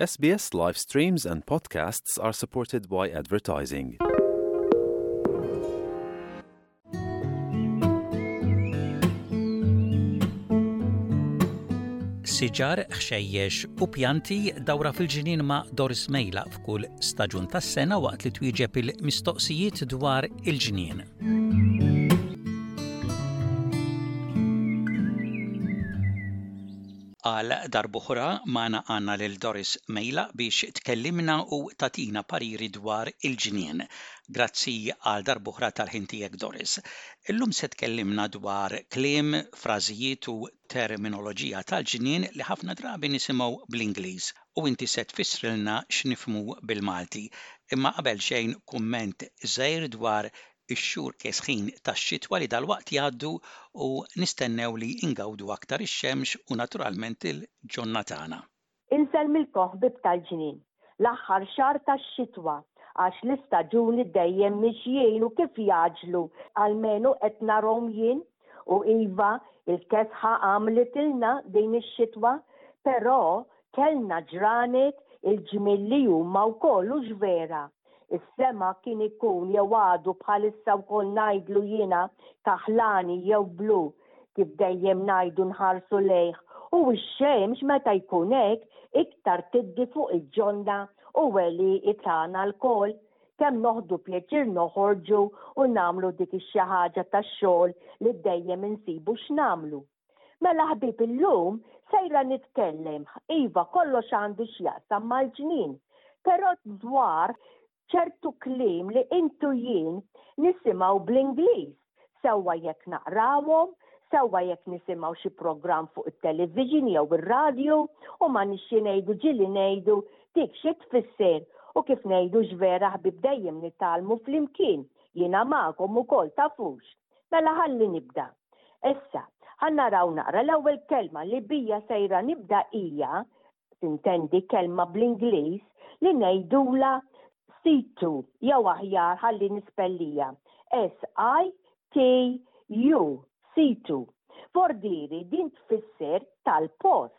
SBS live streams and podcasts are supported by advertising. siġar, ħxejjex u pjanti dawra fil-ġinin ma' Doris Mejla f'kull staġun tas-sena waqt li twieġeb il-mistoqsijiet dwar il-ġnien. Għal darb'oħra magħna għandna lil Doris Mejla biex tkellimna u tagħtina pariri dwar il-ġnien. Grazzi għal darb'oħra tal-ħin tiegħek Doris. Illum se tkellimna dwar kliem, frażijiet u terminoloġija tal-ġnien li ħafna drabi nisimgħu bl-Ingliż u inti se tfissrilna x'nifhmu bil-Malti. Imma qabel xejn kumment żgħir dwar ix-xhur kesħin tax-xitwa li dalwaqt jgħaddu u nistennew li ngawdu aktar ix-xemx u naturalment il-ġonna tagħna. Insellmilkom ħbieb tal-ġnien, l-aħħar xahar tax-xitwa għax l-istaġuni dejjem mixjin u kif jgħaġġlu almenu qed narhom jien u iva l-kesħa għamlitilna din ix-xitwa però kellna ġranet il-ġmiel li huma wkoll hux vera? Is-sema kien ikun jew għadu bħalissa wkoll ngħidlu jiena kaħlani jew blu kif dejjem ngħidu nħarsu lejh u x-xemx meta jkun hekk iktar tiddi fuq il-ġonna u għelieqi tagħna lkoll kemm noħdu pjaċir noħorġu u nagħmlu dik ix-xi ħaġa tax-xogħol li dejjem insibu x'nagħmlu. Mela ħbib illum sejra nitkellem iva kollox għandu x'jaqsam mal-ġnien, però dwar ċertu kliem li intu jien nisimgħu bl-Ingliż, sewwa jekk naqrawhom, sewwa jekk nisimgħu xi programm fuq it-television jew ir-radju u ma nixxi ngħidu ġieli ngħidu dik xi tfisser u kif ngħidu x'vera ħbib dejjem nitgħallmu flimkien, jiena magħkom ukoll tafux. Mela ħalli nibda. Issa, ħa naraw naqra l-ewwel kelma li bija sejra nibda hija, tintendi kelma bl-Ingliż li ngħidulha situ jew aħjar ħalli nispellija S-I-T-U, situ. F'ordiri din tfisser tal-post.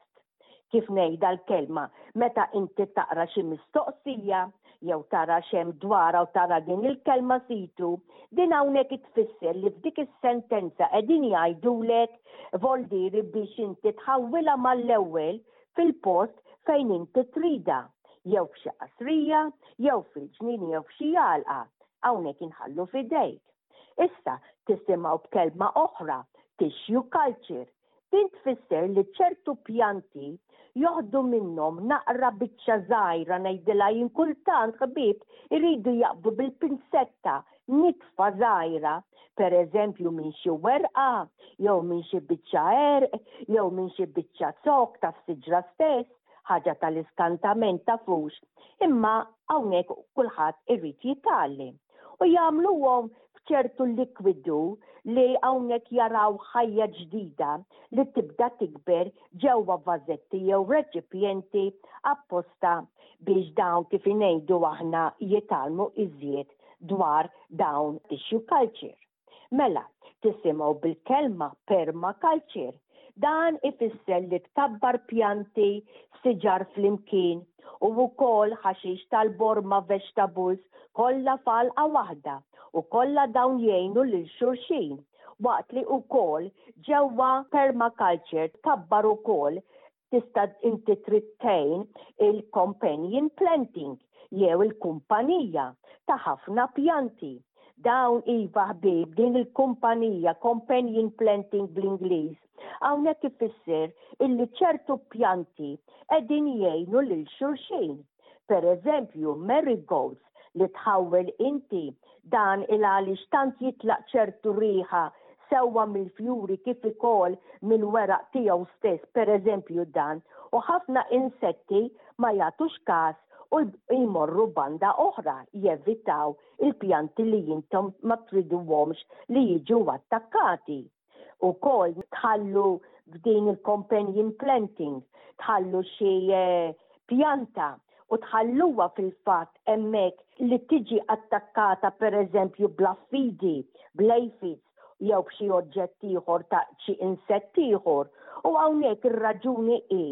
kif ngħidha l-kelma, meta inti taqra xi mistoqsija jew tara x'hemm dwarha u tara din il-kelma situ, din hawnhekk tfisser li f'dik is-sentenza qegħdin jgħidulek voldieri biex inti tħawwilha mal-ewwel fil-post fejn inti tridha, jew f'xi qasrija, jew fil-ġnien jew f'xi għalqa. Hawnhekk inħallu f'idejk. Issa, tisimgħu b'kelma oħra, tixju kalċir, Din tfisser li ċertu pjanti joħdu minnhom naqra biċċa żgħira ngħidilha jien kultant ħbieb iridu jaqbdu bil-pinzetta nitfa żgħira, pereżempju minn xi werqa jew minn xi biċċa għerq jew minn xi biċċa zokk tas-siġra stess, ħaġa tal-iskantament tafux, imma hawnhekk kulħadd irid jitgħallem. u jagħmluhom b'ċertu likwidu li hawnhekk jaraw ħajja ġdida li tibda tikber ġewwa vażetti jew reċipjenti apposta biex dawn kif ngħidu aħna jitgħallmu iżjed dwar dawn tissue culture. Mela, tisimgħu bil-kelma permaculture. Dan ifisser li tkabbar pjanti, siġar flimkien, u wkoll ħaxix tal-bor ma' vegetables kollha f'għalqa waħda u kollha dawn jgħinu lil xulxin. Waqt li wkoll ġewwa permaculture tkabbar ukoll tista' inti trid tgħin il-companion planting jew il-kumpanija ta' ħafna pjanti. Dawn iva ħbieb din il-kumpanija companion planting bl-Ingliż hawnhekk ifisser illi ċertu pjanti qegħdin jgħinu lil xulxin. Per eżempju, marigolds li tħawwel inti, dan il għaliex tant jitlaq ċertu riħa sewwa mill-fjuri kif ikol mill-weraq tiegħu stess per eżempju dan u ħafna insetti ma jagħtux każ u jmorru banda oħra jevitaw il-pjanti li intom ma triduhomx li jiġu attakkati. U kol tħallu f'din il-companion planting, tħallu xi eh, pjanta u tħalluha fil-fatt hemmhekk li tiġi attakkata pereżempju bl-affidi, bl-aphids jew b'xi oġġett ieħor ta' xi insett ieħor. U hawnhekk ir-raġuni hi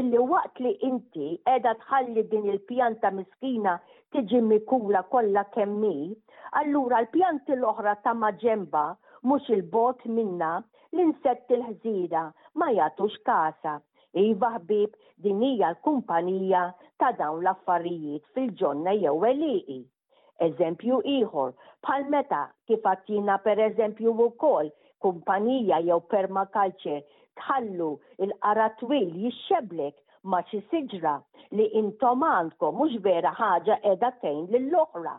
illi waqt li inti qiegħda tħalli din il-pjanta miskina tiġi mikula kollha kemm hi, allura l-pjanti l-oħra ta' maġenbha, mhux 'il bogħod minnha, l-insetti l-ħżiena ma jagħtux kasha. Iva ħbieb, din hija l-kumpanija ta' dawn l-affarijiet fil-ġonna jew għelieqi. Eżempju ieħor, bħal meta, kif għadt jiena per eżempju wkoll, kumpanija jew permaculture tħallu l-qara twil jixxebblek ma' xi siġra li intom għandkom, mhux vera ħaġa qiegħda tgħin lill-oħra.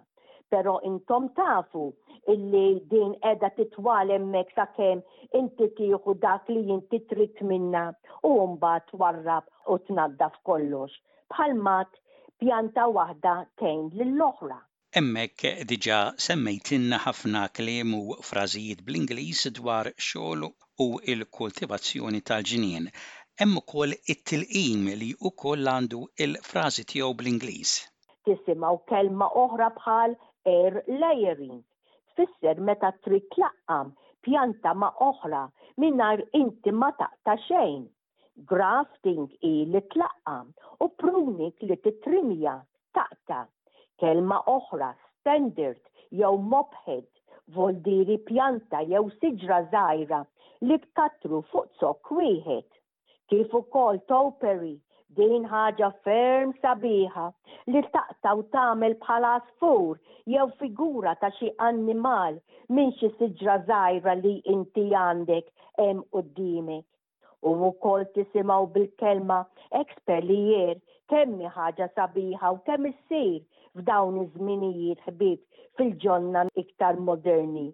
Però intom tafu illi din qiegħda titwal hemmhekk sakemm inti tieħu dak li inti trid minnha u mbagħad twarrab u tnaddaf kollox. Bħal mat pjanta waħda tgħin lill-oħra. Hemmhekk diġà semmejtilna ħafna kliem u frażijiet bl-Ingliż dwar xogħlu u l-kultivazzjoni tal-ġnien. Hemm ukoll it-tilqim li ukoll għandu l-frażi tiegħu bl-Ingliż. Tisimgħu kelma oħra bħal air layering, tfisser meta trid tlaqqam pjanta ma' oħra mingħajr inti ma taqta' xejn. Grafting hi li tlaqqa u pruning li titrimja, taqta'. Kelma oħra, standard jew mophead, voldiri pjanta jew siġra żgħira li tkattru fuq zokk wieħed. Kif ukoll topiary, din ħaġa ferm sabiħa li taqta' u tagħmel bħala għasfur jew figura ta' xi annimal minn xi siġra żgħira li inti għandek hemm quddiemek. U wkoll tisimgħu bil-kelma expert li jgħir kemm hi ħaġa sabiħa u kemm issir f'dawn iż-żminijiet ħbieb fil-ġonna iktar moderni.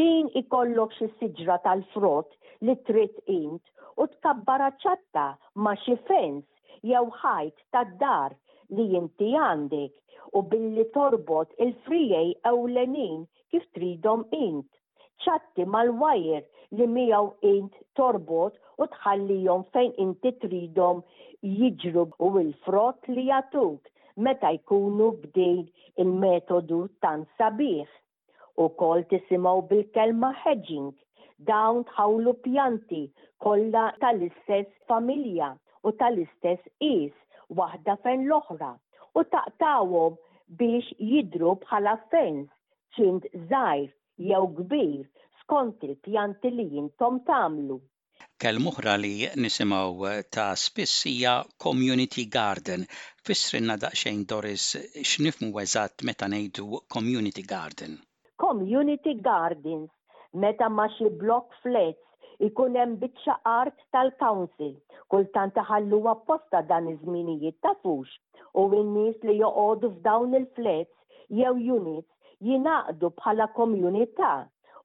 Din ikollok xi siġra tal-frott li trid int u tkabbarha ċatta ma' xi fens jew ħajt tad-dar li inti għandek u billi torbot il-frijaj ewlenin kif tridhom int. ċatti mal-wajer li miegħu int torbot u tħallihom fejn inti tridhom jiġru u l-frott li jagħtuk meta jkunu b'din il-metodu tant sabiħ. Ukoll tisimgħu bil-kelma hedging, dawn tħawlu pjanti kollha tal-istess familja u tal-istess qies waħda fejn l-oħra u taqtgħuhom biex jidhru bħala fens ċint żgħir jew kbir skont il-pjanti li intom tagħmlu. Kelma oħra li nisimgħu ta' spiss hija community garden. Fissrilna daqsxejn Doris x'nifhmu eżatt meta ngħidu community garden. Community gardens Meta ma' xi block flats ikun hemm biċċa art tal-Council, kultant iħalluha apposta dan iż-żminijiet tafux, u n-nies li joqogħdu f'dawn il-flats jew units jingħaqdu bħala komunità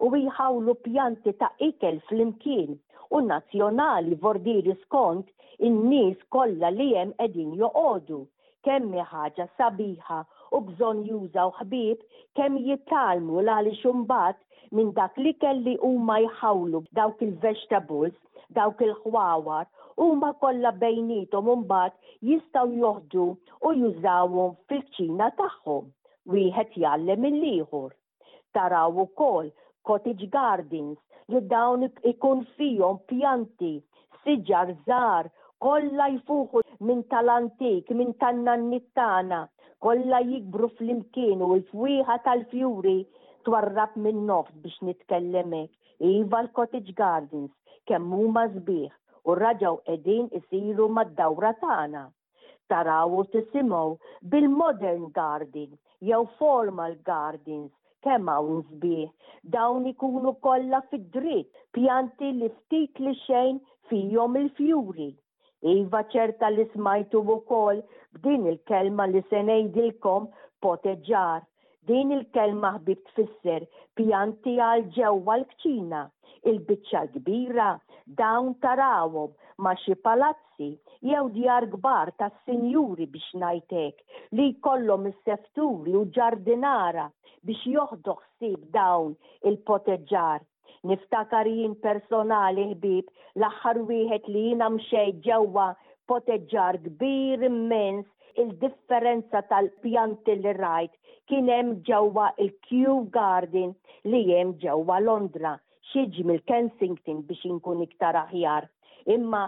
u jħawlu pjanti ta' ikel flimkien u nazzjonali vordieri skont in-nies kollha li hemm qegħdin joqogħdu kemm hi ħaġa sabiħa u bżonnjuża u ħbieb kemm jitgħallmu l-għaliex u mbagħad minn dak l-ikel li huma jħawlu dawk il-vegetables, dawk il-ħwawar, huma kollha bejniethom imbagħad jistgħu joħdu u jużawhom fil-kċina tagħhom. Wieħed jgħallem il-ieħor. Taraw ukoll cottage gardens li dawn ikun fihom pjanti, siġar żgħar kollha jfuħu minn tal-antik, minn tan-nanniet tagħna, kollha jikbru flimkien u l-fwieħa tal-fjuri twarrab min-nofs biex nitkellem hekk. Iva l-cottage gardens kemm huma sbieħ u raġgħu qegħdin isiru mad-dawra tagħna. Taraw u tisimgħu bil-modern garden jew formal gardens kemm hawn sbieħ, dawn ikunu kollha fid-dritt, pjanti li ftit li xejn fihom il-fjuri. Iva ċerta li smajtu wkoll b'din il-kelma li se ngħidilkom poteġġar. Din il-kelma ħbieb tfisser pjanti għal ġewwa l-kċina, il-biċċa l-kbira dawn tarawhom ma' xi palazzi jew djar kbar tas-sinjuri biex ngħid hekk li jkollhom is-sefturi u ġardinara biex joħdu ħsieb dawn il-poteġġar. Niftakar jien personali ħbieb l-aħħar wieħed li jiena mxejt ġewwa poteġġar kbir immens il-differenza tal-pjanti li rajt kien hemm ġewwa il-Kew Garden li hemm ġewwa Londra, xi ġmiel Kensington biex inkun iktar aħjar. Imma